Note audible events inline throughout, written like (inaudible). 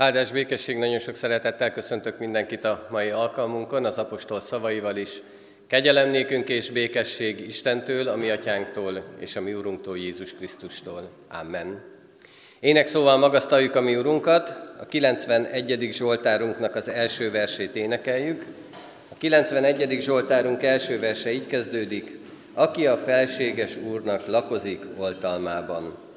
Áldás békesség, nagyon sok szeretettel köszöntök mindenkit a mai alkalmunkon, az apostol szavaival is. Kegyelem nékünk és békesség Istentől, a mi atyánktól és a mi úrunktól, Jézus Krisztustól. Amen. Ének szóval magasztaljuk a mi úrunkat, a 91. Zsoltárunknak az első versét énekeljük. A 91. Zsoltárunk első verse így kezdődik, aki a felséges úrnak lakozik oltalmában.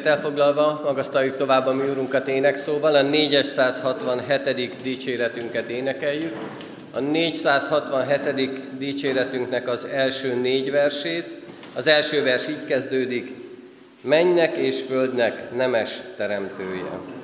Helyünket elfoglalva magasztaljuk tovább a mi úrunkat énekszóval, a 467. dicséretünket énekeljük. A 467. dicséretünknek az első négy versét. Az első vers így kezdődik, mennek és földnek nemes teremtője.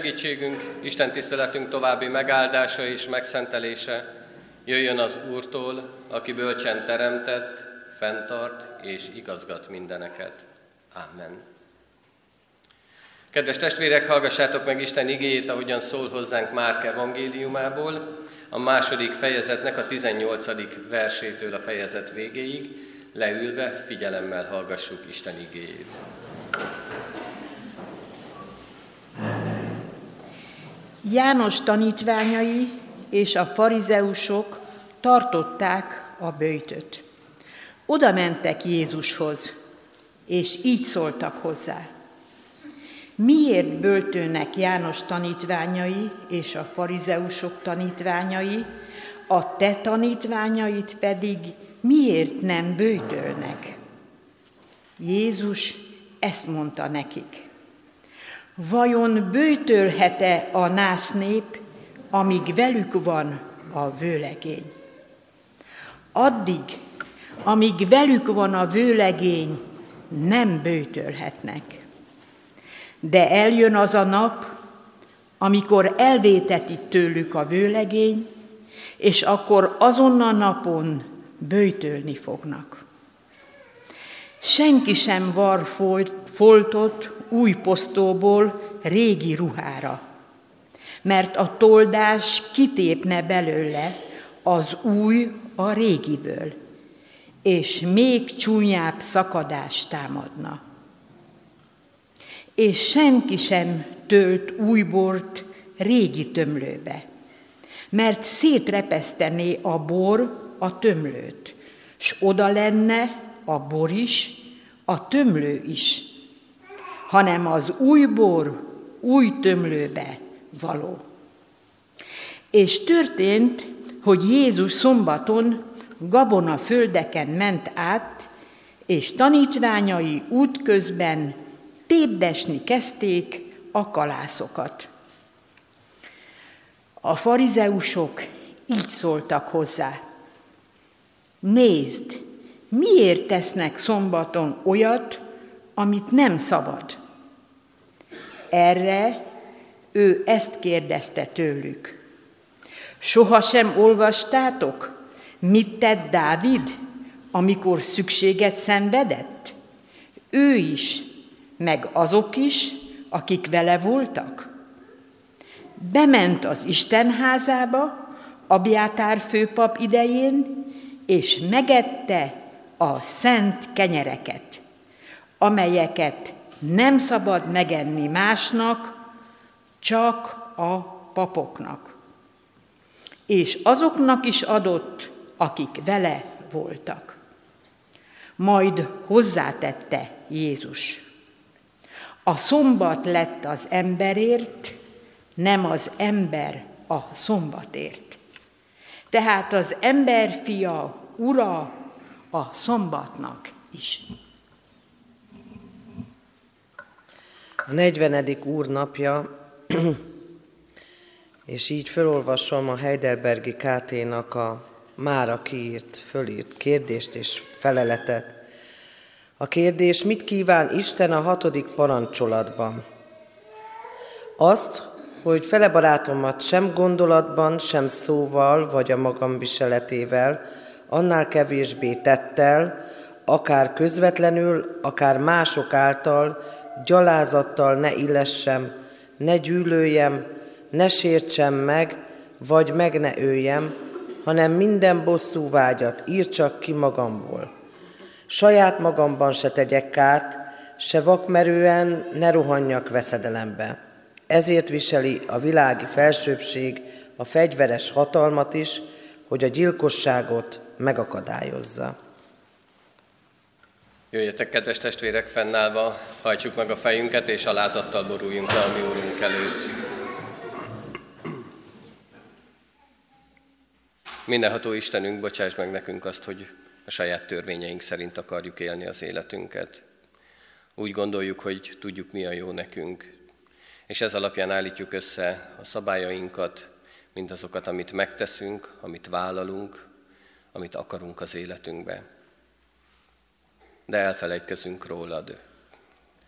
Segítségünk, Isten tiszteletünk további megáldása és megszentelése jöjjön az Úrtól, aki bölcsen teremtett, fenntart és igazgat mindeneket. Amen. Kedves testvérek, hallgassátok meg Isten igéjét, ahogyan szól hozzánk Márk evangéliumából, a második fejezetnek a 18. versétől a fejezet végéig, leülve figyelemmel hallgassuk Isten igéjét. János tanítványai és a farizeusok tartották a bőjtöt. Oda mentek Jézushoz, és így szóltak hozzá. Miért böltőnek János tanítványai és a farizeusok tanítványai, a te tanítványait pedig miért nem bőtölnek? Jézus ezt mondta nekik. Vajon bőtölhet-e a nász nép, amíg velük van a vőlegény? Addig, amíg velük van a vőlegény, nem bőtölhetnek. De eljön az a nap, amikor elvéteti tőlük a vőlegény, és akkor azon a napon bőtölni fognak. Senki sem var foltot új posztóból régi ruhára, mert a toldás kitépne belőle az új a régiből, és még csúnyább szakadás támadna. És senki sem tölt új bort régi tömlőbe, mert szétrepesztené a bor a tömlőt, s oda lenne a bor is, a tömlő is, hanem az új bor új tömlőbe való. És történt, hogy Jézus szombaton gabona földeken ment át, és tanítványai útközben tépdesni kezdték a kalászokat. A farizeusok így szóltak hozzá. Nézd, miért tesznek szombaton olyat, amit nem szabad? Erre ő ezt kérdezte tőlük. Soha sem olvastátok, mit tett Dávid, amikor szükséget szenvedett? Ő is, meg azok is, akik vele voltak. Bement az Isten házába, Abjátár főpap idején, és megette a szent kenyereket, amelyeket nem szabad megenni másnak, csak a papoknak. És azoknak is adott, akik vele voltak. Majd hozzátette Jézus. A szombat lett az emberért, nem az ember a szombatért. Tehát az ember fia, ura a szombatnak is. A 40. úrnapja, (clears throat) és így felolvasom a Heidelbergi KT-nak a mára kiírt, fölírt kérdést és feleletet. A kérdés, mit kíván Isten a hatodik parancsolatban? Azt, hogy fele barátomat sem gondolatban, sem szóval, vagy a magam viseletével, annál kevésbé tettel, akár közvetlenül, akár mások által, gyalázattal ne illessem, ne gyűlöljem, ne sértsem meg, vagy meg ne öljem, hanem minden bosszú vágyat írtsak ki magamból. Saját magamban se tegyek kárt, se vakmerően ne rohanjak veszedelembe. Ezért viseli a világi felsőbbség a fegyveres hatalmat is, hogy a gyilkosságot megakadályozza. Jöjjetek, kedves testvérek, fennállva, hajtsuk meg a fejünket, és alázattal boruljunk le a mi Úrunk előtt. Mindenható Istenünk, bocsáss meg nekünk azt, hogy a saját törvényeink szerint akarjuk élni az életünket. Úgy gondoljuk, hogy tudjuk, mi a jó nekünk, és ez alapján állítjuk össze a szabályainkat, mint azokat, amit megteszünk, amit vállalunk, amit akarunk az életünkbe. De elfelejtkezünk rólad.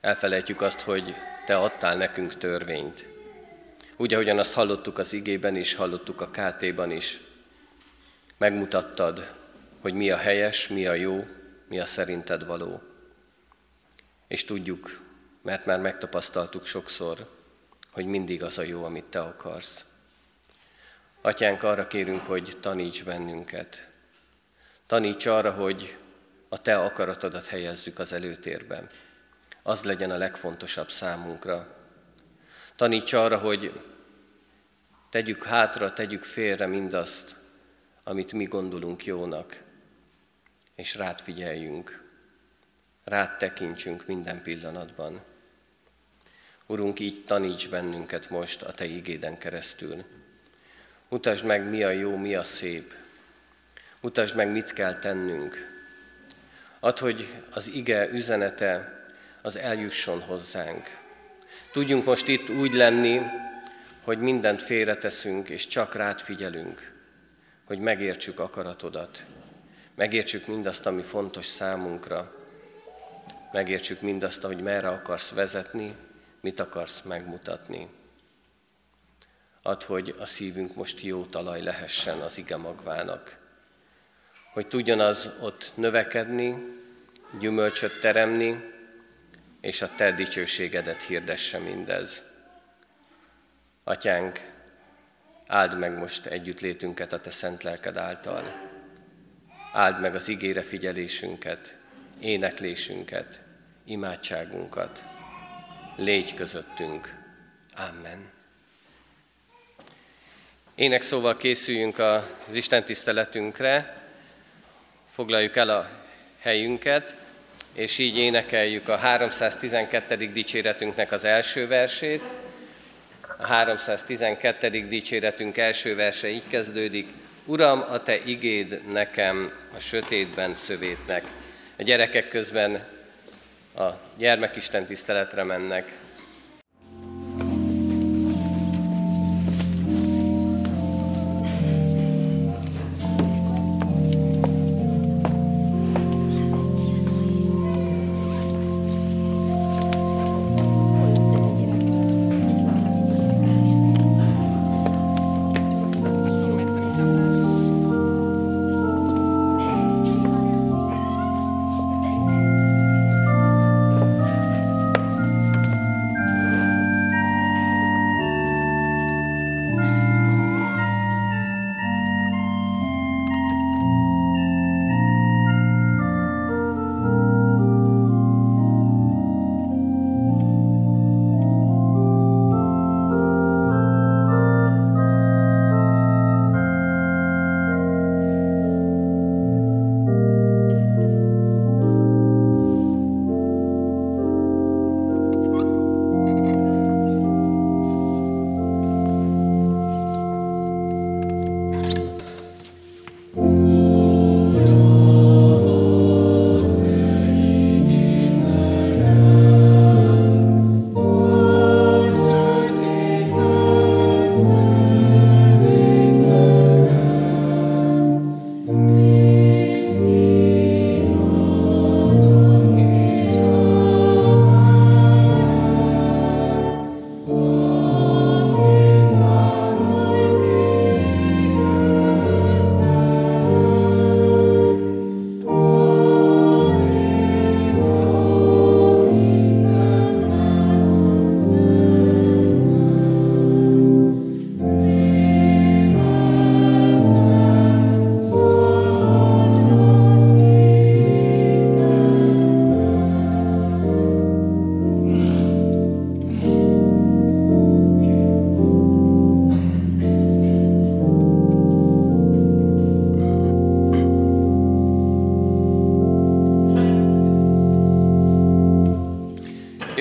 Elfelejtjük azt, hogy te adtál nekünk törvényt. Úgy, ahogyan azt hallottuk az igében is, hallottuk a KT-ban is. Megmutattad, hogy mi a helyes, mi a jó, mi a szerinted való. És tudjuk, mert már megtapasztaltuk sokszor, hogy mindig az a jó, amit Te akarsz. Atyánk, arra kérünk, hogy taníts bennünket. Taníts arra, hogy a Te akaratodat helyezzük az előtérben. Az legyen a legfontosabb számunkra. Taníts arra, hogy tegyük hátra, tegyük félre mindazt, amit mi gondolunk jónak, és rád figyeljünk, rád tekintsünk minden pillanatban. Urunk, így taníts bennünket most a Te igéden keresztül. Mutasd meg, mi a jó, mi a szép. Mutasd meg, mit kell tennünk. Add, hogy az ige üzenete az eljusson hozzánk. Tudjunk most itt úgy lenni, hogy mindent félreteszünk, és csak rád figyelünk, hogy megértsük akaratodat, megértsük mindazt, ami fontos számunkra, megértsük mindazt, hogy merre akarsz vezetni, mit akarsz megmutatni. Add, hogy a szívünk most jó talaj lehessen az ige magvának, hogy tudjon az ott növekedni, gyümölcsöt teremni, és a Te dicsőségedet hirdesse mindez. Atyánk, áld meg most együttlétünket a Te szent lelked által. Áld meg az igére figyelésünket, éneklésünket, imádságunkat. Légy közöttünk. Amen. Ének szóval készüljünk az Isten tiszteletünkre, foglaljuk el a helyünket, és így énekeljük a 312. dicséretünknek az első versét. A 312. dicséretünk első verse így kezdődik. Uram, a Te igéd nekem a sötétben szövétnek. A gyerekek közben a gyermekisten tiszteletre mennek,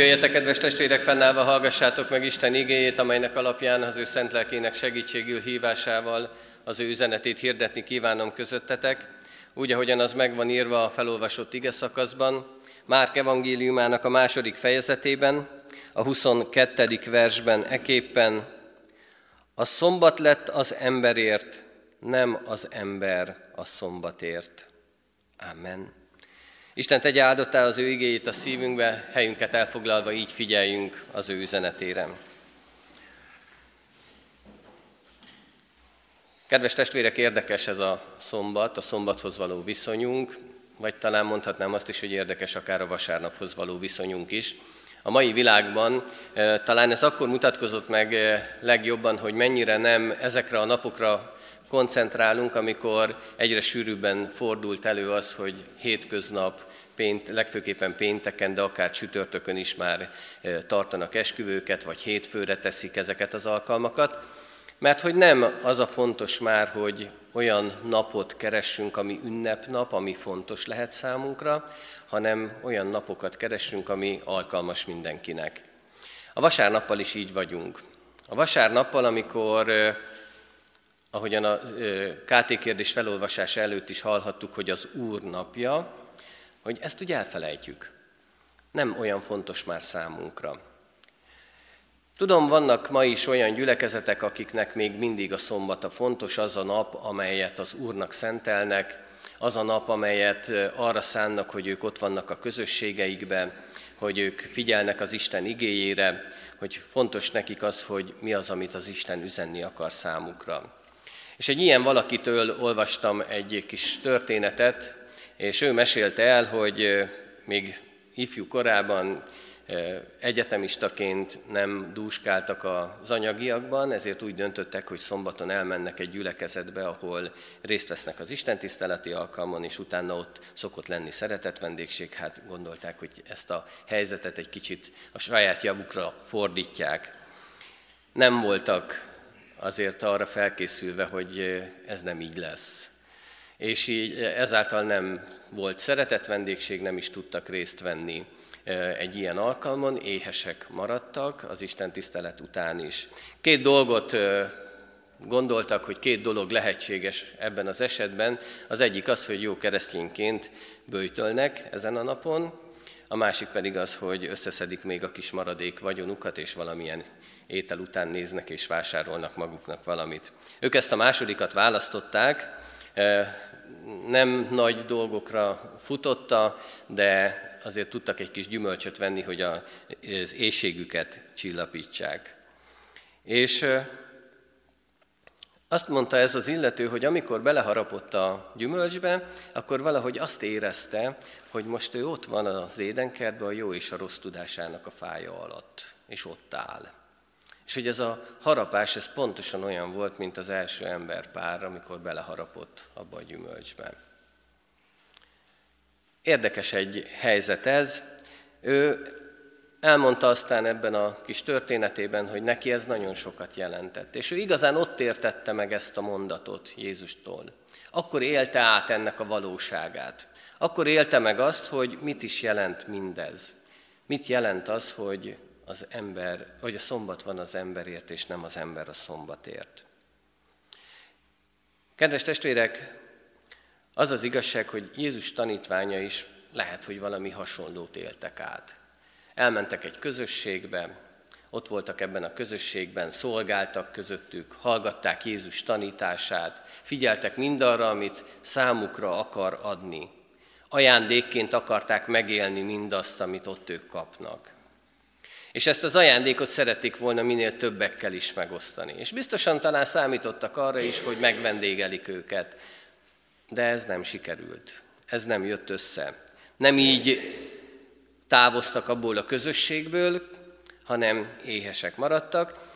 Jöjjetek, kedves testvérek, fennállva hallgassátok meg Isten igéjét, amelynek alapján az ő szent lelkének segítségül hívásával az ő üzenetét hirdetni kívánom közöttetek, úgy, ahogyan az megvan írva a felolvasott ige szakaszban, Márk evangéliumának a második fejezetében, a 22. versben eképpen, a szombat lett az emberért, nem az ember a szombatért. Amen. Isten tegye áldottá az ő igéjét a szívünkbe, helyünket elfoglalva így figyeljünk az ő üzenetére. Kedves testvérek, érdekes ez a szombat, a szombathoz való viszonyunk, vagy talán mondhatnám azt is, hogy érdekes akár a vasárnaphoz való viszonyunk is. A mai világban eh, talán ez akkor mutatkozott meg eh, legjobban, hogy mennyire nem ezekre a napokra koncentrálunk, amikor egyre sűrűbben fordult elő az, hogy hétköznap, pént, legfőképpen pénteken, de akár csütörtökön is már eh, tartanak esküvőket, vagy hétfőre teszik ezeket az alkalmakat. Mert hogy nem az a fontos már, hogy olyan napot keressünk, ami ünnepnap, ami fontos lehet számunkra, hanem olyan napokat keressünk, ami alkalmas mindenkinek. A vasárnappal is így vagyunk. A vasárnappal, amikor, eh, ahogyan a KT kérdés felolvasás előtt is hallhattuk, hogy az Úr napja, hogy ezt úgy elfelejtjük. Nem olyan fontos már számunkra. Tudom, vannak ma is olyan gyülekezetek, akiknek még mindig a szombata fontos, az a nap, amelyet az Úrnak szentelnek, az a nap, amelyet arra szánnak, hogy ők ott vannak a közösségeikben, hogy ők figyelnek az Isten igéjére, hogy fontos nekik az, hogy mi az, amit az Isten üzenni akar számukra. És egy ilyen valakitől olvastam egy kis történetet, és ő mesélte el, hogy még ifjú korában Egyetemistaként nem dúskáltak az anyagiakban, ezért úgy döntöttek, hogy szombaton elmennek egy gyülekezetbe, ahol részt vesznek az istentiszteleti alkalmon, és utána ott szokott lenni szeretett vendégség. Hát gondolták, hogy ezt a helyzetet egy kicsit a saját javukra fordítják. Nem voltak azért arra felkészülve, hogy ez nem így lesz. És így ezáltal nem volt szeretett vendégség, nem is tudtak részt venni egy ilyen alkalmon, éhesek maradtak az Isten tisztelet után is. Két dolgot gondoltak, hogy két dolog lehetséges ebben az esetben. Az egyik az, hogy jó keresztényként bőjtölnek ezen a napon, a másik pedig az, hogy összeszedik még a kis maradék vagyonukat, és valamilyen étel után néznek és vásárolnak maguknak valamit. Ők ezt a másodikat választották, nem nagy dolgokra futotta, de azért tudtak egy kis gyümölcsöt venni, hogy az éjségüket csillapítsák. És azt mondta ez az illető, hogy amikor beleharapott a gyümölcsbe, akkor valahogy azt érezte, hogy most ő ott van az édenkertben a jó és a rossz tudásának a fája alatt, és ott áll. És hogy ez a harapás, ez pontosan olyan volt, mint az első ember pár, amikor beleharapott abba a gyümölcsbe. Érdekes egy helyzet ez. Ő elmondta aztán ebben a kis történetében, hogy neki ez nagyon sokat jelentett. És ő igazán ott értette meg ezt a mondatot Jézustól. Akkor élte át ennek a valóságát. Akkor élte meg azt, hogy mit is jelent mindez. Mit jelent az, hogy az ember, hogy a szombat van az emberért, és nem az ember a szombatért. Kedves testvérek, az az igazság, hogy Jézus tanítványa is lehet, hogy valami hasonlót éltek át. Elmentek egy közösségbe, ott voltak ebben a közösségben, szolgáltak közöttük, hallgatták Jézus tanítását, figyeltek mindarra, amit számukra akar adni. Ajándékként akarták megélni mindazt, amit ott ők kapnak. És ezt az ajándékot szerették volna minél többekkel is megosztani. És biztosan talán számítottak arra is, hogy megvendégelik őket, de ez nem sikerült. Ez nem jött össze. Nem így távoztak abból a közösségből, hanem éhesek maradtak,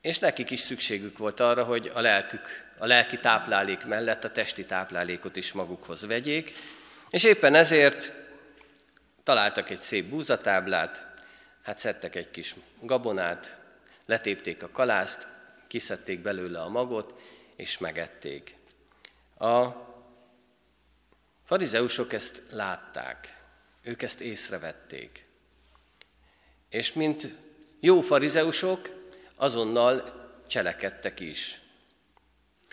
és nekik is szükségük volt arra, hogy a lelkük, a lelki táplálék mellett a testi táplálékot is magukhoz vegyék, és éppen ezért találtak egy szép búzatáblát, hát szedtek egy kis gabonát, letépték a kalászt, kiszedték belőle a magot, és megették. A farizeusok ezt látták, ők ezt észrevették. És mint jó farizeusok, azonnal cselekedtek is.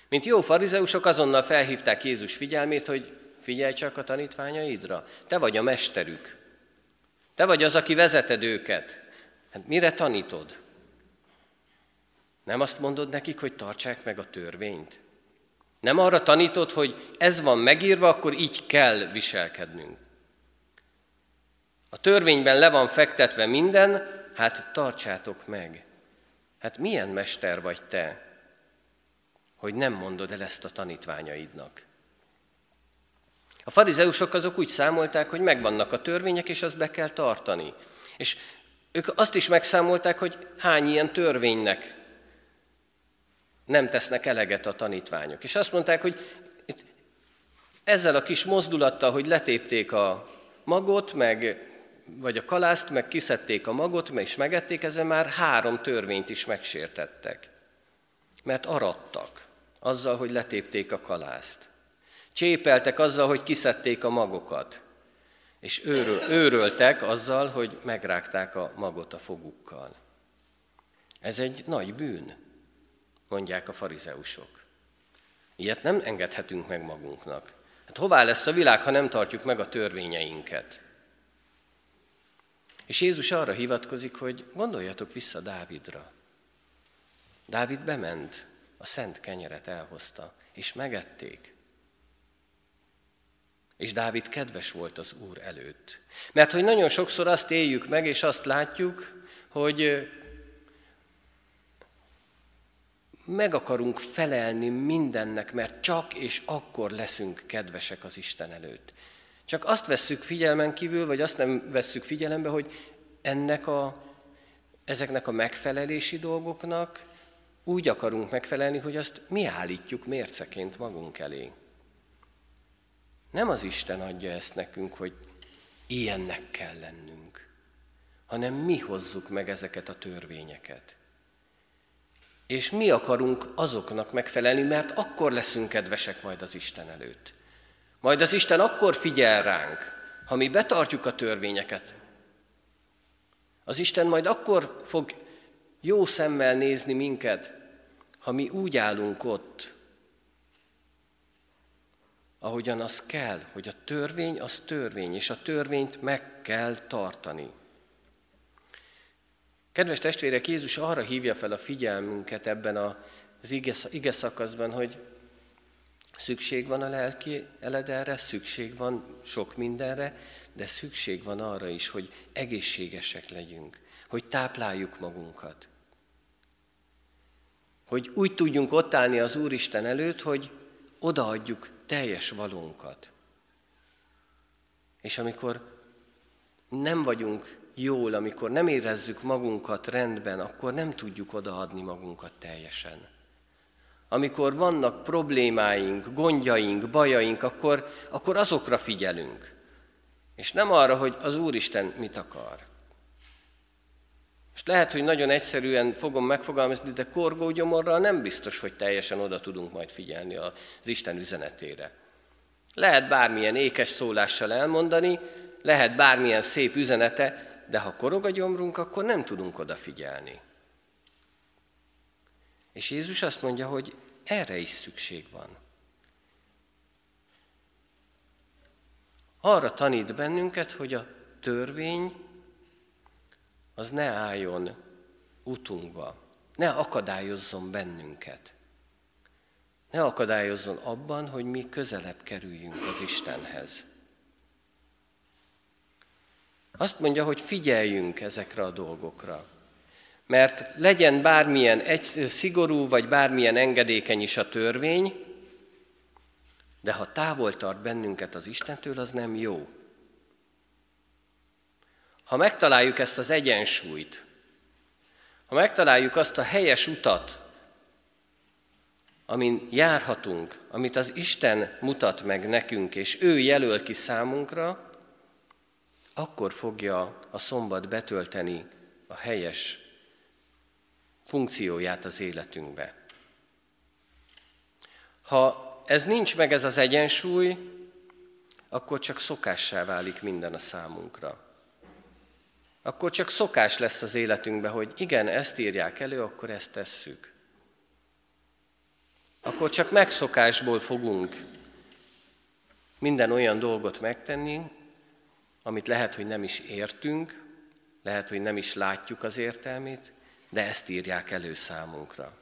Mint jó farizeusok, azonnal felhívták Jézus figyelmét, hogy figyelj csak a tanítványaidra, te vagy a mesterük. Te vagy az, aki vezeted őket. Hát mire tanítod? Nem azt mondod nekik, hogy tartsák meg a törvényt? Nem arra tanítod, hogy ez van megírva, akkor így kell viselkednünk. A törvényben le van fektetve minden, hát tartsátok meg. Hát milyen mester vagy te? hogy nem mondod el ezt a tanítványaidnak. A farizeusok azok úgy számolták, hogy megvannak a törvények, és azt be kell tartani. És ők azt is megszámolták, hogy hány ilyen törvénynek nem tesznek eleget a tanítványok. És azt mondták, hogy ezzel a kis mozdulattal, hogy letépték a magot, meg, vagy a kalászt, meg kiszedték a magot, meg is megették, ezzel már három törvényt is megsértettek. Mert arattak azzal, hogy letépték a kalászt. Csépeltek azzal, hogy kiszedték a magokat. És őről, őröltek azzal, hogy megrágták a magot a fogukkal. Ez egy nagy bűn, mondják a farizeusok. Ilyet nem engedhetünk meg magunknak. Hát hová lesz a világ, ha nem tartjuk meg a törvényeinket? És Jézus arra hivatkozik, hogy gondoljatok vissza Dávidra. Dávid bement, a szent kenyeret elhozta, és megették. És Dávid kedves volt az Úr előtt. Mert hogy nagyon sokszor azt éljük meg, és azt látjuk, hogy meg akarunk felelni mindennek, mert csak és akkor leszünk kedvesek az Isten előtt. Csak azt vesszük figyelmen kívül, vagy azt nem vesszük figyelembe, hogy ennek a, ezeknek a megfelelési dolgoknak úgy akarunk megfelelni, hogy azt mi állítjuk mérceként magunk elé. Nem az Isten adja ezt nekünk, hogy ilyennek kell lennünk, hanem mi hozzuk meg ezeket a törvényeket. És mi akarunk azoknak megfelelni, mert akkor leszünk kedvesek majd az Isten előtt. Majd az Isten akkor figyel ránk, ha mi betartjuk a törvényeket. Az Isten majd akkor fog jó szemmel nézni minket, ha mi úgy állunk ott, ahogyan az kell, hogy a törvény az törvény, és a törvényt meg kell tartani. Kedves testvérek, Jézus arra hívja fel a figyelmünket ebben az ige szakaszban, hogy szükség van a lelki eledelre, szükség van sok mindenre, de szükség van arra is, hogy egészségesek legyünk, hogy tápláljuk magunkat. Hogy úgy tudjunk ott állni az Úristen előtt, hogy odaadjuk teljes valónkat. És amikor nem vagyunk jól, amikor nem érezzük magunkat rendben, akkor nem tudjuk odaadni magunkat teljesen. Amikor vannak problémáink, gondjaink, bajaink, akkor, akkor azokra figyelünk. És nem arra, hogy az Úristen mit akar. És lehet, hogy nagyon egyszerűen fogom megfogalmazni, de korgógyomorral nem biztos, hogy teljesen oda tudunk majd figyelni az Isten üzenetére. Lehet bármilyen ékes szólással elmondani, lehet bármilyen szép üzenete, de ha korog a gyomrunk, akkor nem tudunk odafigyelni. És Jézus azt mondja, hogy erre is szükség van. Arra tanít bennünket, hogy a törvény az ne álljon utunkba, ne akadályozzon bennünket. Ne akadályozzon abban, hogy mi közelebb kerüljünk az Istenhez. Azt mondja, hogy figyeljünk ezekre a dolgokra. Mert legyen bármilyen egy, szigorú, vagy bármilyen engedékeny is a törvény, de ha távol tart bennünket az Istentől, az nem jó. Ha megtaláljuk ezt az egyensúlyt, ha megtaláljuk azt a helyes utat, amin járhatunk, amit az Isten mutat meg nekünk, és ő jelöl ki számunkra, akkor fogja a szombat betölteni a helyes funkcióját az életünkbe. Ha ez nincs meg ez az egyensúly, akkor csak szokássá válik minden a számunkra. Akkor csak szokás lesz az életünkbe, hogy igen, ezt írják elő, akkor ezt tesszük. Akkor csak megszokásból fogunk minden olyan dolgot megtenni, amit lehet, hogy nem is értünk, lehet, hogy nem is látjuk az értelmét, de ezt írják elő számunkra.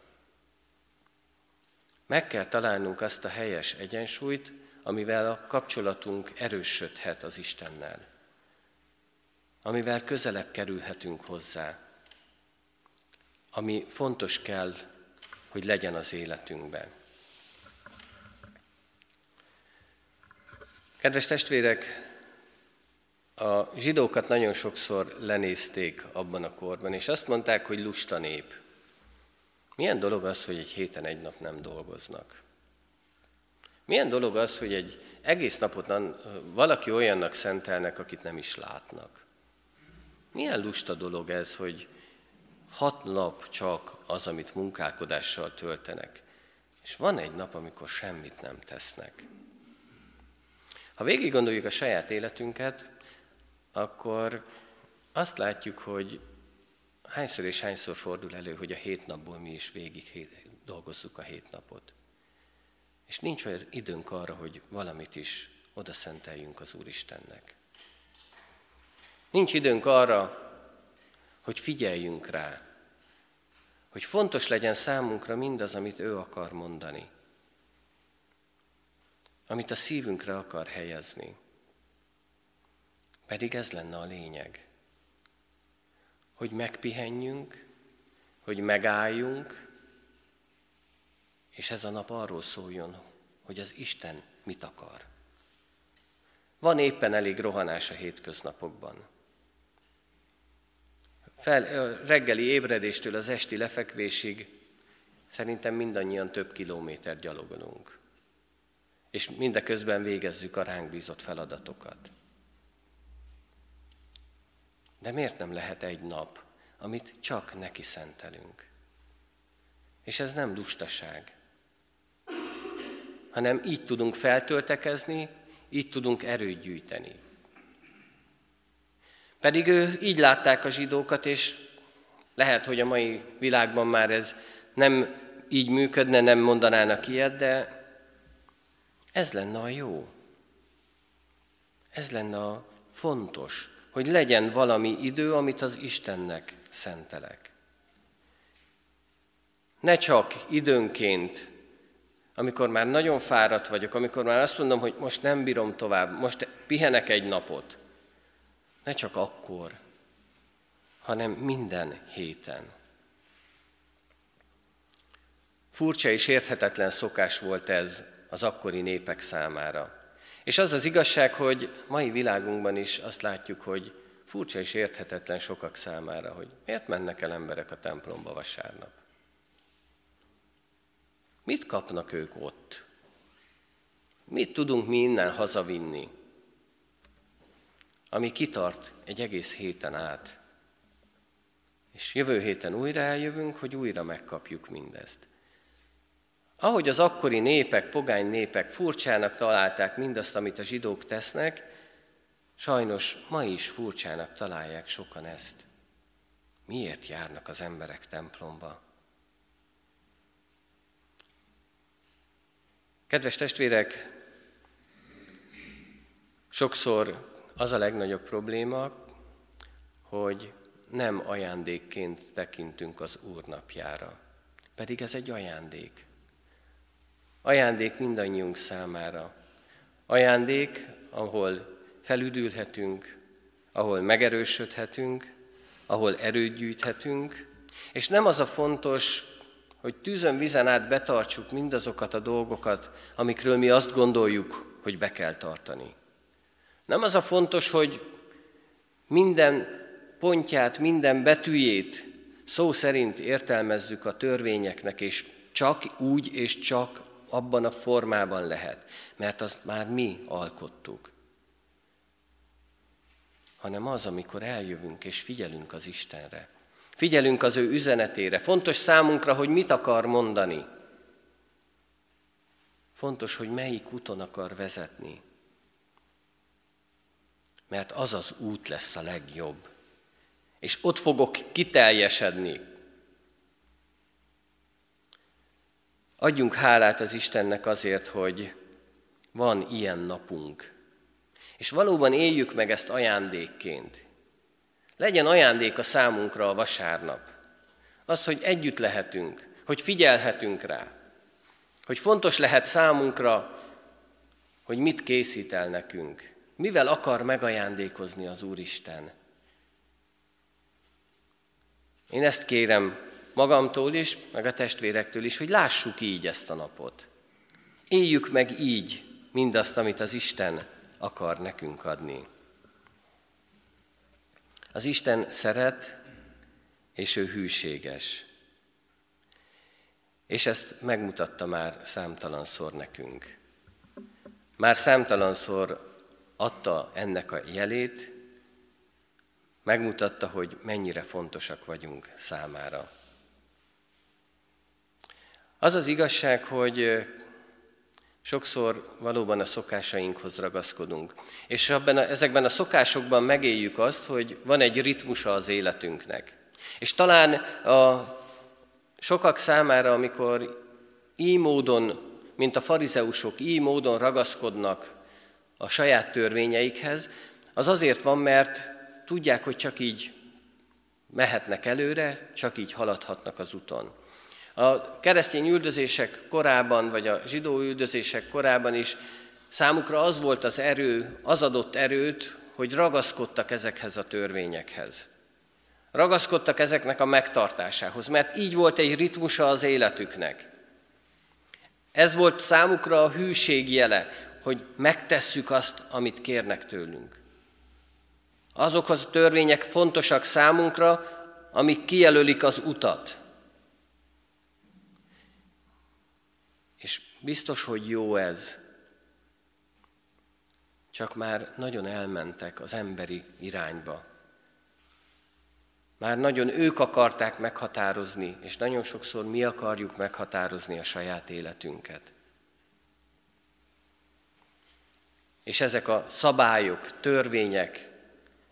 Meg kell találnunk azt a helyes egyensúlyt, amivel a kapcsolatunk erősödhet az Istennel, amivel közelebb kerülhetünk hozzá, ami fontos kell, hogy legyen az életünkben. Kedves testvérek, a zsidókat nagyon sokszor lenézték abban a korban, és azt mondták, hogy lusta nép. Milyen dolog az, hogy egy héten egy nap nem dolgoznak? Milyen dolog az, hogy egy egész napot valaki olyannak szentelnek, akit nem is látnak? Milyen lusta dolog ez, hogy hat nap csak az, amit munkálkodással töltenek, és van egy nap, amikor semmit nem tesznek. Ha végig gondoljuk a saját életünket, akkor azt látjuk, hogy hányszor és hányszor fordul elő, hogy a hét napból mi is végig dolgozzuk a hét napot. És nincs olyan időnk arra, hogy valamit is oda szenteljünk az Úristennek. Nincs időnk arra, hogy figyeljünk rá, hogy fontos legyen számunkra mindaz, amit ő akar mondani, amit a szívünkre akar helyezni. Pedig ez lenne a lényeg, hogy megpihenjünk, hogy megálljunk, és ez a nap arról szóljon, hogy az Isten mit akar. Van éppen elég rohanás a hétköznapokban. Fel, reggeli ébredéstől az esti lefekvésig szerintem mindannyian több kilométer gyalogolunk. És mindeközben végezzük a ránk bízott feladatokat. De miért nem lehet egy nap, amit csak neki szentelünk? És ez nem lustaság, hanem így tudunk feltöltekezni, így tudunk erőt gyűjteni. Pedig ő így látták a zsidókat, és lehet, hogy a mai világban már ez nem így működne, nem mondanának ilyet, de ez lenne a jó. Ez lenne a fontos, hogy legyen valami idő, amit az Istennek szentelek. Ne csak időnként, amikor már nagyon fáradt vagyok, amikor már azt mondom, hogy most nem bírom tovább, most pihenek egy napot, ne csak akkor, hanem minden héten. Furcsa és érthetetlen szokás volt ez az akkori népek számára. És az az igazság, hogy mai világunkban is azt látjuk, hogy furcsa és érthetetlen sokak számára, hogy miért mennek el emberek a templomba vasárnap. Mit kapnak ők ott? Mit tudunk mi innen hazavinni? Ami kitart egy egész héten át. És jövő héten újra eljövünk, hogy újra megkapjuk mindezt. Ahogy az akkori népek, pogány népek furcsának találták mindazt, amit a zsidók tesznek, sajnos ma is furcsának találják sokan ezt. Miért járnak az emberek templomba? Kedves testvérek, sokszor az a legnagyobb probléma, hogy nem ajándékként tekintünk az Úr napjára. Pedig ez egy ajándék. Ajándék mindannyiunk számára. Ajándék, ahol felüdülhetünk, ahol megerősödhetünk, ahol erőt gyűjthetünk, és nem az a fontos, hogy tűzön vizen át betartsuk mindazokat a dolgokat, amikről mi azt gondoljuk, hogy be kell tartani. Nem az a fontos, hogy minden pontját, minden betűjét szó szerint értelmezzük a törvényeknek, és csak úgy és csak abban a formában lehet, mert azt már mi alkottuk. Hanem az, amikor eljövünk és figyelünk az Istenre. Figyelünk az ő üzenetére. Fontos számunkra, hogy mit akar mondani. Fontos, hogy melyik úton akar vezetni mert az az út lesz a legjobb. És ott fogok kiteljesedni. Adjunk hálát az Istennek azért, hogy van ilyen napunk. És valóban éljük meg ezt ajándékként. Legyen ajándék a számunkra a vasárnap. Az, hogy együtt lehetünk, hogy figyelhetünk rá, hogy fontos lehet számunkra, hogy mit készít el nekünk, mivel akar megajándékozni az Úristen? Én ezt kérem magamtól is, meg a testvérektől is, hogy lássuk így ezt a napot. Éljük meg így mindazt, amit az Isten akar nekünk adni. Az Isten szeret, és ő hűséges. És ezt megmutatta már számtalanszor nekünk. Már számtalanszor adta ennek a jelét, megmutatta, hogy mennyire fontosak vagyunk számára. Az az igazság, hogy sokszor valóban a szokásainkhoz ragaszkodunk. És abban a, ezekben a szokásokban megéljük azt, hogy van egy ritmusa az életünknek. És talán a sokak számára, amikor így módon, mint a farizeusok, így módon ragaszkodnak a saját törvényeikhez, az azért van, mert tudják, hogy csak így mehetnek előre, csak így haladhatnak az úton. A keresztény üldözések korában, vagy a zsidó üldözések korában is számukra az volt az erő, az adott erőt, hogy ragaszkodtak ezekhez a törvényekhez. Ragaszkodtak ezeknek a megtartásához, mert így volt egy ritmusa az életüknek. Ez volt számukra a hűség jele, hogy megtesszük azt, amit kérnek tőlünk. Azok az törvények fontosak számunkra, amik kijelölik az utat. És biztos, hogy jó ez, csak már nagyon elmentek az emberi irányba. Már nagyon ők akarták meghatározni, és nagyon sokszor mi akarjuk meghatározni a saját életünket. És ezek a szabályok, törvények,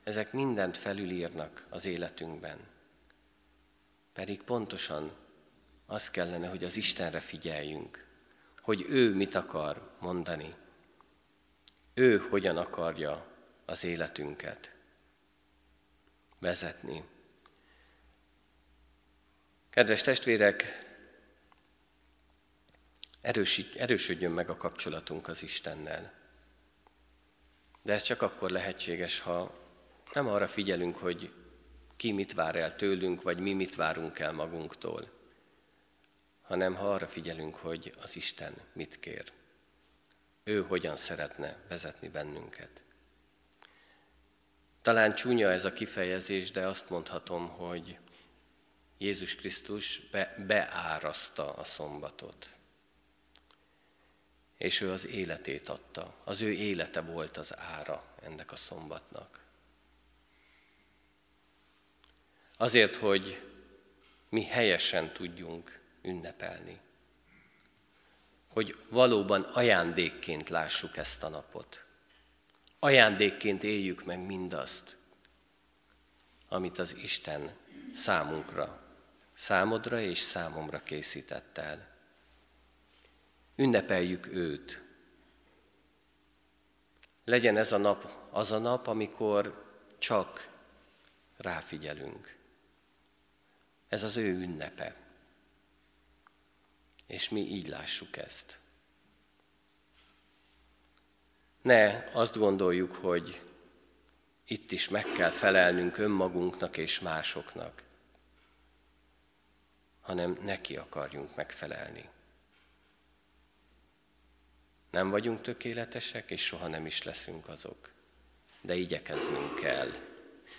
ezek mindent felülírnak az életünkben. Pedig pontosan az kellene, hogy az Istenre figyeljünk, hogy ő mit akar mondani. Ő hogyan akarja az életünket vezetni. Kedves testvérek, erősödjön meg a kapcsolatunk az Istennel. De ez csak akkor lehetséges, ha nem arra figyelünk, hogy ki mit vár el tőlünk, vagy mi mit várunk el magunktól, hanem ha arra figyelünk, hogy az Isten mit kér. Ő hogyan szeretne vezetni bennünket. Talán csúnya ez a kifejezés, de azt mondhatom, hogy Jézus Krisztus be, beáraszta a szombatot. És ő az életét adta. Az ő élete volt az ára ennek a szombatnak. Azért, hogy mi helyesen tudjunk ünnepelni. Hogy valóban ajándékként lássuk ezt a napot. Ajándékként éljük meg mindazt, amit az Isten számunkra, számodra és számomra készített el. Ünnepeljük őt. Legyen ez a nap az a nap, amikor csak ráfigyelünk. Ez az ő ünnepe. És mi így lássuk ezt. Ne azt gondoljuk, hogy itt is meg kell felelnünk önmagunknak és másoknak, hanem neki akarjunk megfelelni. Nem vagyunk tökéletesek, és soha nem is leszünk azok, de igyekeznünk kell.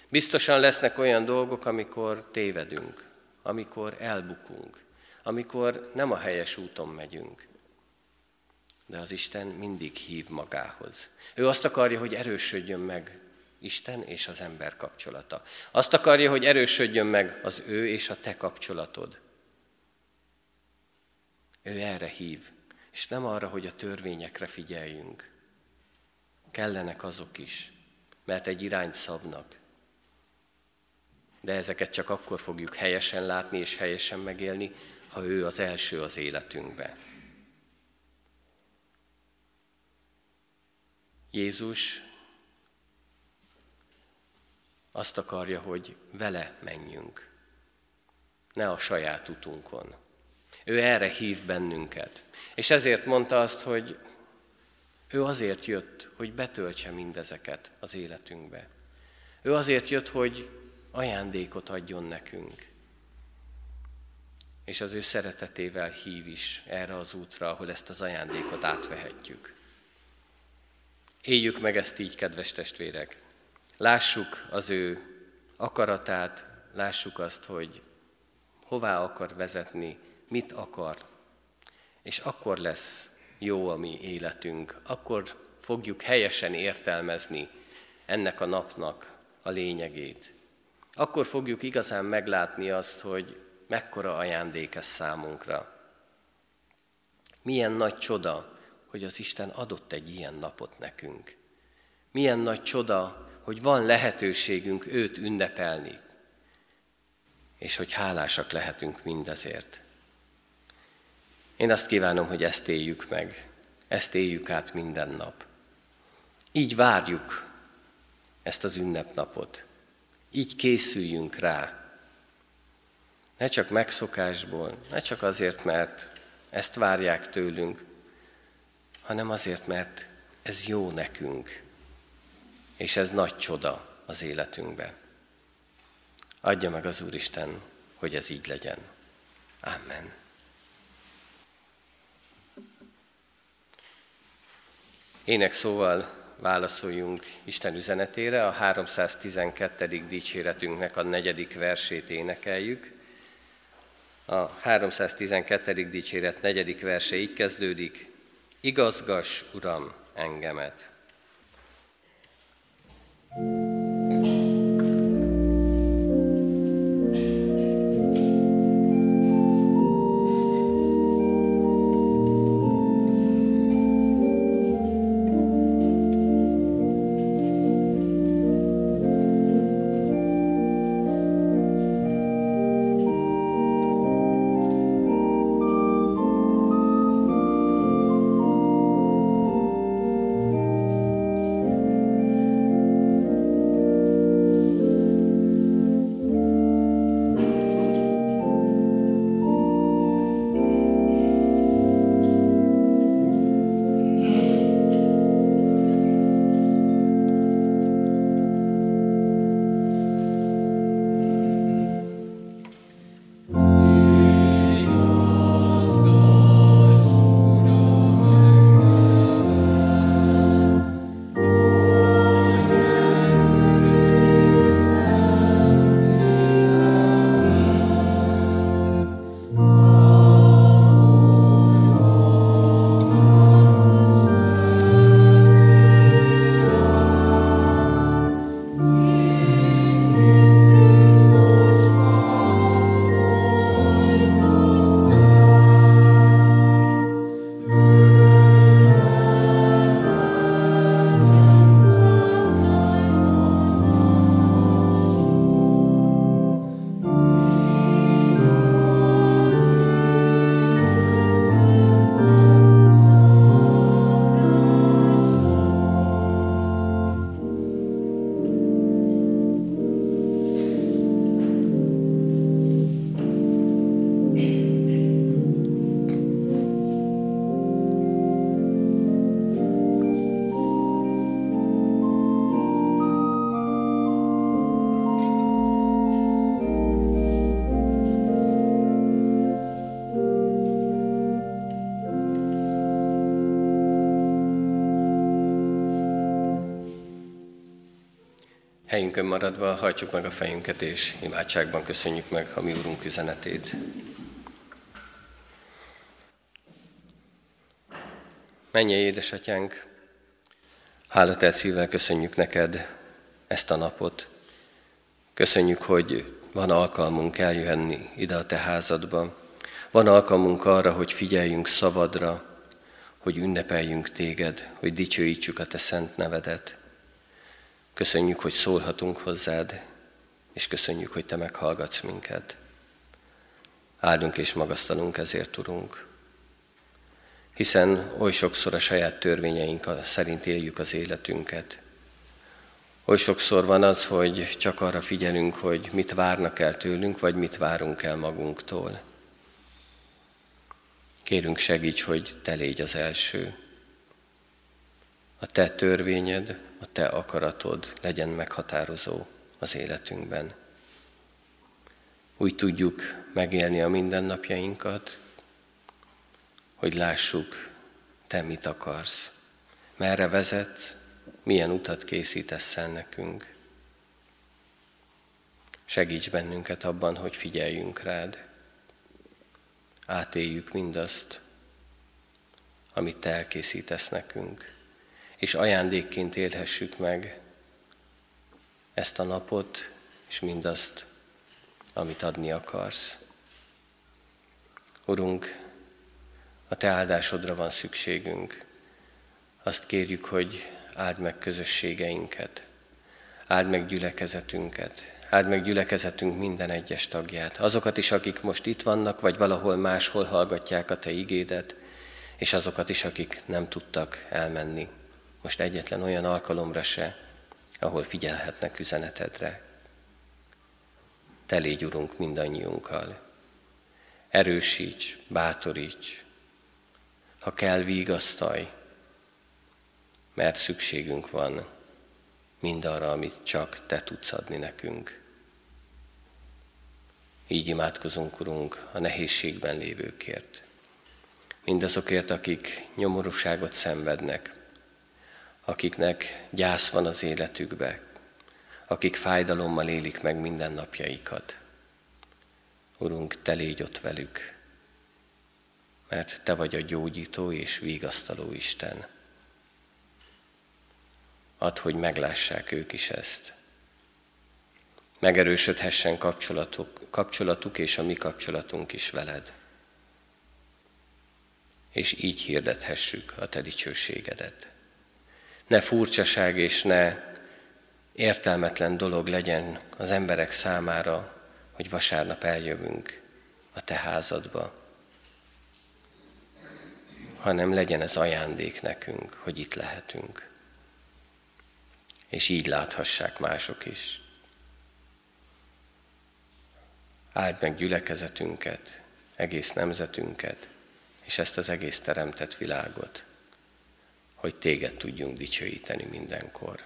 Biztosan lesznek olyan dolgok, amikor tévedünk, amikor elbukunk, amikor nem a helyes úton megyünk. De az Isten mindig hív magához. Ő azt akarja, hogy erősödjön meg Isten és az ember kapcsolata. Azt akarja, hogy erősödjön meg az ő és a te kapcsolatod. Ő erre hív, és nem arra, hogy a törvényekre figyeljünk. Kellenek azok is, mert egy irányt szabnak, de ezeket csak akkor fogjuk helyesen látni és helyesen megélni, ha ő az első az életünkbe. Jézus azt akarja, hogy vele menjünk, ne a saját utunkon. Ő erre hív bennünket. És ezért mondta azt, hogy ő azért jött, hogy betöltse mindezeket az életünkbe. Ő azért jött, hogy ajándékot adjon nekünk. És az ő szeretetével hív is erre az útra, ahol ezt az ajándékot átvehetjük. Éljük meg ezt így, kedves testvérek. Lássuk az ő akaratát, lássuk azt, hogy hová akar vezetni, mit akar. És akkor lesz jó a mi életünk, akkor fogjuk helyesen értelmezni ennek a napnak a lényegét. Akkor fogjuk igazán meglátni azt, hogy mekkora ajándék ez számunkra. Milyen nagy csoda, hogy az Isten adott egy ilyen napot nekünk. Milyen nagy csoda, hogy van lehetőségünk őt ünnepelni, és hogy hálásak lehetünk mindezért. Én azt kívánom, hogy ezt éljük meg, ezt éljük át minden nap. Így várjuk ezt az ünnepnapot. Így készüljünk rá. Ne csak megszokásból, ne csak azért, mert ezt várják tőlünk, hanem azért, mert ez jó nekünk, és ez nagy csoda az életünkbe. Adja meg az Úristen, hogy ez így legyen. Amen. Ének szóval válaszoljunk Isten üzenetére, a 312. dicséretünknek a negyedik versét énekeljük. A 312. dicséret negyedik verse így kezdődik, igazgas, Uram, engemet. Helyünkön maradva hajtsuk meg a fejünket, és imádságban köszönjük meg a mi Úrunk üzenetét. Menje, édesatyánk, hálatelt szívvel köszönjük neked ezt a napot. Köszönjük, hogy van alkalmunk eljöhenni ide a te házadba. Van alkalmunk arra, hogy figyeljünk szavadra, hogy ünnepeljünk téged, hogy dicsőítsük a te szent nevedet. Köszönjük, hogy szólhatunk hozzád, és köszönjük, hogy Te meghallgatsz minket. Áldunk és magasztalunk ezért, Urunk. Hiszen oly sokszor a saját törvényeink szerint éljük az életünket. Oly sokszor van az, hogy csak arra figyelünk, hogy mit várnak el tőlünk, vagy mit várunk el magunktól. Kérünk segíts, hogy Te légy az első. A Te törvényed, a Te akaratod legyen meghatározó az életünkben. Úgy tudjuk megélni a mindennapjainkat, hogy lássuk, Te mit akarsz, merre vezetsz, milyen utat készítesz el nekünk. Segíts bennünket abban, hogy figyeljünk rád. Átéljük mindazt, amit Te elkészítesz nekünk, és ajándékként élhessük meg ezt a napot, és mindazt, amit adni akarsz. Urunk, a Te áldásodra van szükségünk. Azt kérjük, hogy áld meg közösségeinket, áld meg gyülekezetünket, áld meg gyülekezetünk minden egyes tagját, azokat is, akik most itt vannak, vagy valahol máshol hallgatják a Te igédet, és azokat is, akik nem tudtak elmenni. Most egyetlen olyan alkalomra se, ahol figyelhetnek üzenetedre. Te légy, Urunk, mindannyiunkkal. Erősíts, bátoríts, ha kell, vigasztalj, mert szükségünk van mindarra, amit csak Te tudsz adni nekünk. Így imádkozunk, Urunk, a nehézségben lévőkért. Mindazokért, akik nyomorúságot szenvednek, akiknek gyász van az életükbe, akik fájdalommal élik meg mindennapjaikat. Urunk, Te légy ott velük, mert Te vagy a gyógyító és vigasztaló Isten. Add, hogy meglássák ők is ezt. Megerősödhessen kapcsolatuk, kapcsolatuk és a mi kapcsolatunk is veled. És így hirdethessük a Te dicsőségedet. Ne furcsaság és ne értelmetlen dolog legyen az emberek számára, hogy vasárnap eljövünk a Te házadba, hanem legyen ez ajándék nekünk, hogy itt lehetünk. És így láthassák mások is. Áld meg gyülekezetünket, egész nemzetünket, és ezt az egész teremtett világot, hogy téged tudjunk dicsőíteni mindenkor.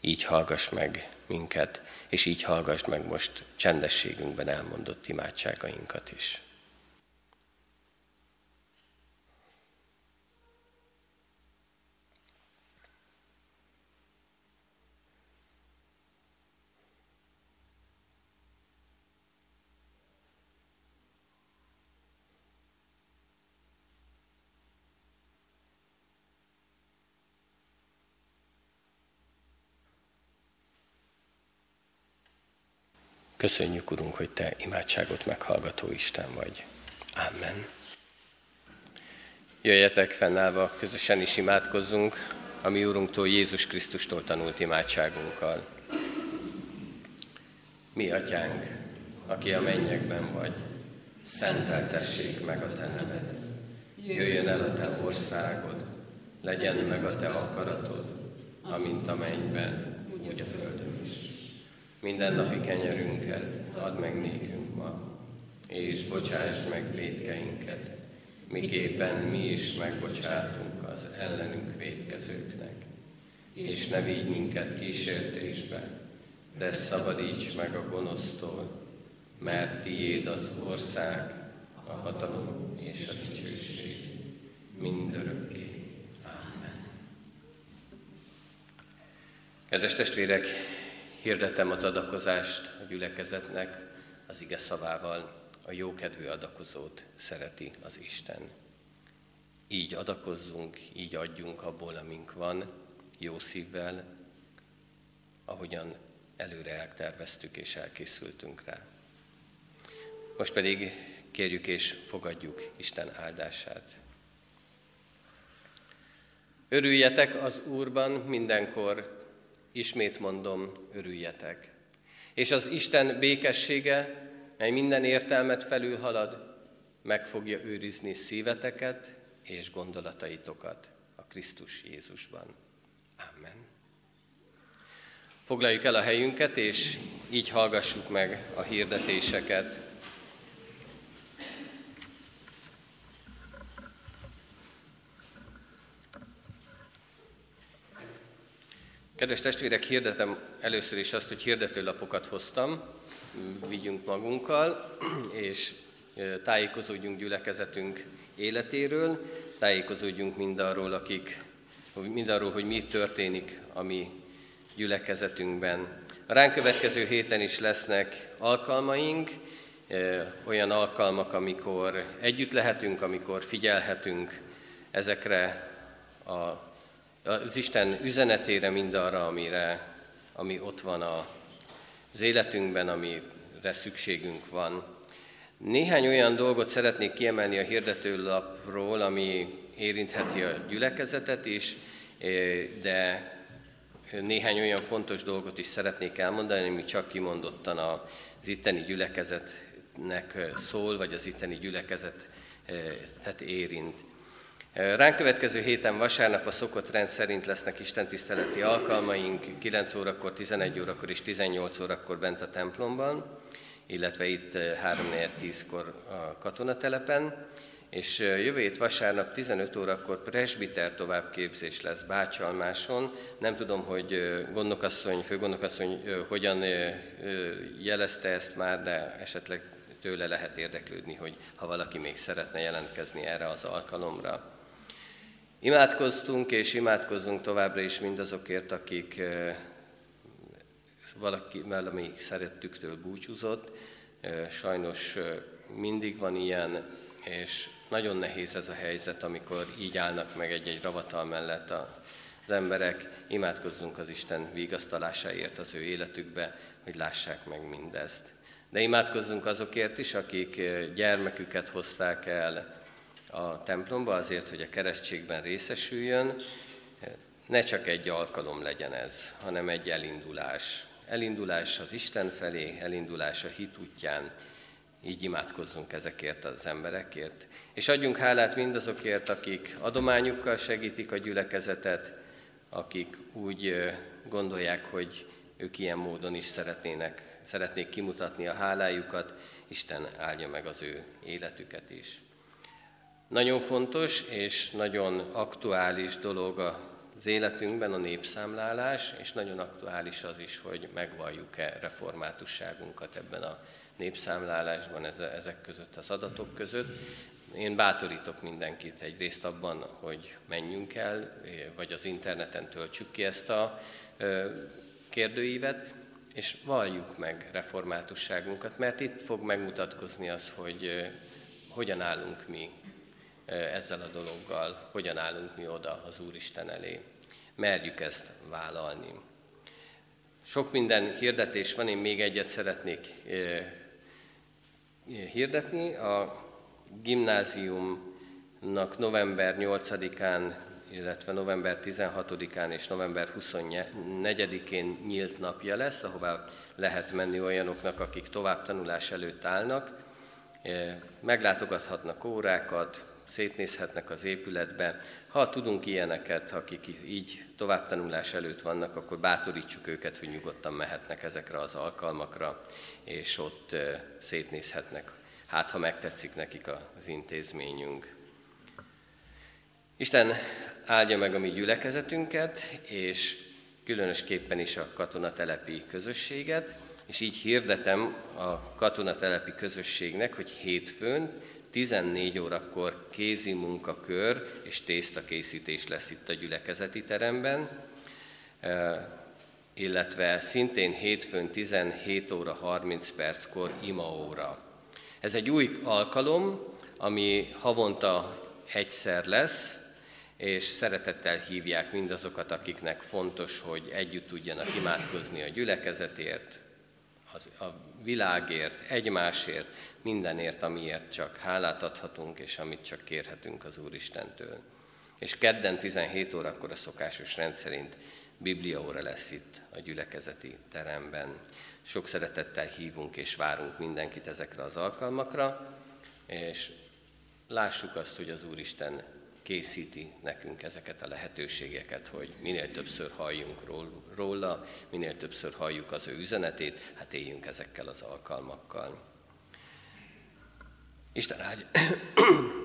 Így hallgass meg minket, és így hallgass meg most csendességünkben elmondott imádságainkat is. Köszönjük, Urunk, hogy Te imádságot meghallgató Isten vagy. Amen. Jöjjetek fennállva, közösen is imádkozzunk, a mi Urunktól, Jézus Krisztustól tanult imádságunkkal. Mi, Atyánk, aki a mennyekben vagy, szenteltessék meg a Te neved. Jöjjön el a Te országod, legyen meg a Te akaratod, amint a mennyben, úgy a földön is. Minden napi kenyerünket add meg nékünk ma, és bocsásd meg védkeinket, miképpen mi is megbocsátunk az ellenünk védkezőknek. És ne vigy minket kísértésbe, de szabadíts meg a gonosztól, mert tiéd az ország, a hatalom és a dicsőség mindörökké. Amen. Kedves testvérek, Hirdetem az adakozást a gyülekezetnek az ige szavával, a jókedvű adakozót szereti az Isten. Így adakozzunk, így adjunk abból, amink van, jó szívvel, ahogyan előre elterveztük és elkészültünk rá. Most pedig kérjük és fogadjuk Isten áldását. Örüljetek az Úrban mindenkor, Ismét mondom, örüljetek. És az Isten békessége, mely minden értelmet felülhalad, meg fogja őrizni szíveteket és gondolataitokat a Krisztus Jézusban. Amen. Foglaljuk el a helyünket, és így hallgassuk meg a hirdetéseket. Kedves testvérek, hirdetem először is azt, hogy hirdetőlapokat hoztam, vigyünk magunkkal, és tájékozódjunk gyülekezetünk életéről, tájékozódjunk mindarról, akik mindarról, hogy mi történik a mi gyülekezetünkben. A ránk következő héten is lesznek alkalmaink, olyan alkalmak, amikor együtt lehetünk, amikor figyelhetünk ezekre a, az Isten üzenetére, mindarra, amire, ami ott van a, az életünkben, amire szükségünk van. Néhány olyan dolgot szeretnék kiemelni a hirdetőlapról, ami érintheti a gyülekezetet is, de néhány olyan fontos dolgot is szeretnék elmondani, ami csak kimondottan az itteni gyülekezetnek szól, vagy az itteni gyülekezetet érint. Ránk következő héten vasárnap a szokott rend szerint lesznek istentiszteleti alkalmaink, 9 órakor, 11 órakor és 18 órakor bent a templomban, illetve itt 3-4-10-kor a katonatelepen és jövő hét vasárnap 15 órakor presbiter továbbképzés lesz Bácsalmáson. Nem tudom, hogy gondokasszony, főgondokasszony hogyan jelezte ezt már, de esetleg tőle lehet érdeklődni, hogy ha valaki még szeretne jelentkezni erre az alkalomra. Imádkoztunk és imádkozzunk továbbra is mindazokért, akik valaki valamelyik szerettüktől búcsúzott. Sajnos mindig van ilyen, és nagyon nehéz ez a helyzet, amikor így állnak meg egy-egy ravatal mellett az emberek. Imádkozzunk az Isten vigasztalásáért az ő életükbe, hogy lássák meg mindezt. De imádkozzunk azokért is, akik gyermeküket hozták el a templomba azért, hogy a keresztségben részesüljön. Ne csak egy alkalom legyen ez, hanem egy elindulás. Elindulás az Isten felé, elindulás a hit útján, így imádkozzunk ezekért az emberekért. És adjunk hálát mindazokért, akik adományukkal segítik a gyülekezetet, akik úgy gondolják, hogy ők ilyen módon is szeretnének, szeretnék kimutatni a hálájukat, Isten áldja meg az ő életüket is. Nagyon fontos és nagyon aktuális dolog az életünkben a népszámlálás, és nagyon aktuális az is, hogy megvalljuk-e reformátusságunkat ebben a népszámlálásban, ezek között, az adatok között. Én bátorítok mindenkit egyrészt abban, hogy menjünk el, vagy az interneten töltsük ki ezt a kérdőívet, és valljuk meg reformátusságunkat, mert itt fog megmutatkozni az, hogy hogyan állunk mi ezzel a dologgal, hogyan állunk mi oda az Úristen elé. Merjük ezt vállalni. Sok minden hirdetés van, én még egyet szeretnék hirdetni. A gimnáziumnak november 8-án, illetve november 16-án és november 24-én nyílt napja lesz, ahová lehet menni olyanoknak, akik továbbtanulás előtt állnak. Meglátogathatnak órákat, szétnézhetnek az épületbe. Ha tudunk ilyeneket, akik így továbbtanulás előtt vannak, akkor bátorítsuk őket, hogy nyugodtan mehetnek ezekre az alkalmakra, és ott szétnézhetnek, hát ha megtetszik nekik az intézményünk. Isten áldja meg a mi gyülekezetünket, és különösképpen is a katonatelepi közösséget, és így hirdetem a katonatelepi közösségnek, hogy hétfőn 14 órakor kézi munkakör és tésztakészítés lesz itt a gyülekezeti teremben, illetve szintén hétfőn 17 óra 30 perckor imaóra. Ez egy új alkalom, ami havonta egyszer lesz, és szeretettel hívják mindazokat, akiknek fontos, hogy együtt tudjanak imádkozni a gyülekezetért, a világért, egymásért, mindenért, amiért csak hálát adhatunk, és amit csak kérhetünk az Úristentől. És kedden 17 órakor a szokásos rendszerint Bibliaóra lesz itt a gyülekezeti teremben. Sok szeretettel hívunk és várunk mindenkit ezekre az alkalmakra, és lássuk azt, hogy az Úristen készíti nekünk ezeket a lehetőségeket, hogy minél többször halljunk róla, minél többször halljuk az ő üzenetét, hát éljünk ezekkel az alkalmakkal. Isten áldja,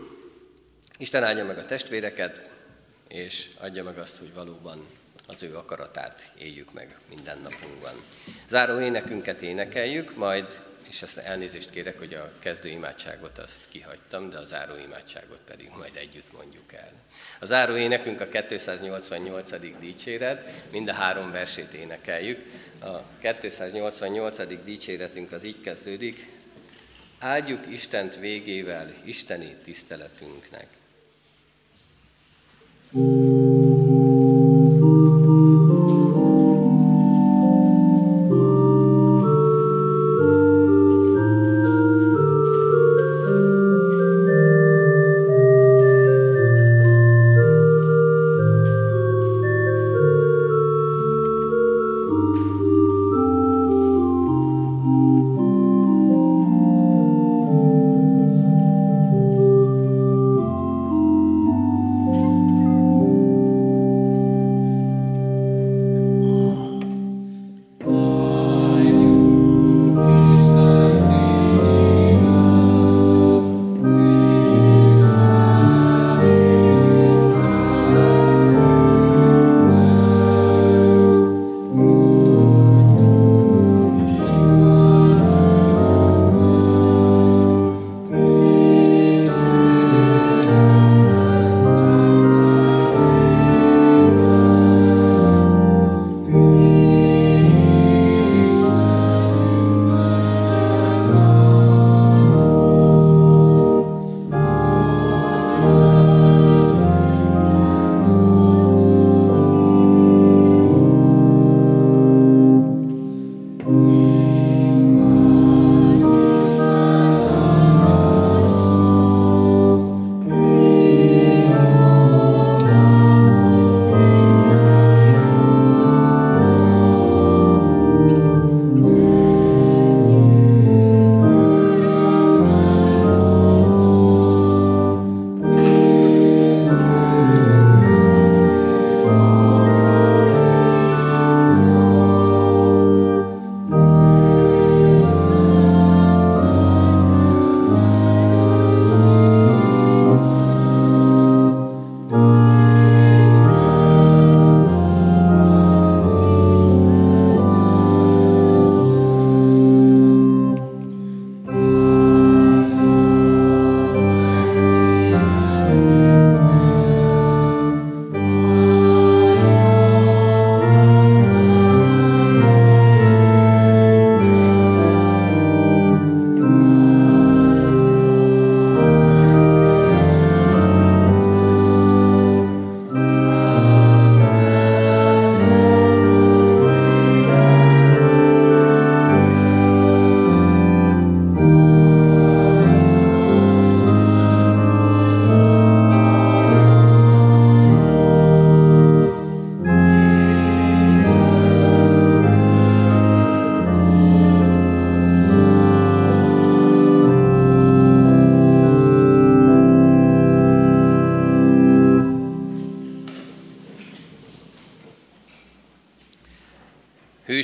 (clears throat) Isten áldja meg a testvéreket, és adja meg azt, hogy valóban az ő akaratát éljük meg minden napunkban. Záró énekünket énekeljük, majd és ezt elnézést kérek, hogy a kezdő imádságot azt kihagytam, de a záró imádságot pedig majd együtt mondjuk el. A záró énekünk a 288. dicséret, mind a három versét énekeljük. A 288. dicséretünk az így kezdődik, áldjuk Istent végével, Isteni tiszteletünknek. thank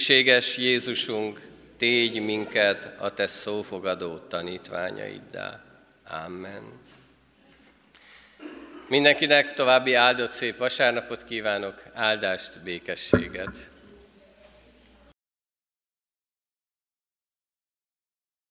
Hűséges Jézusunk, tégy minket a Te szófogadó tanítványaiddá. Amen. Mindenkinek további áldott szép vasárnapot kívánok, áldást, békességet.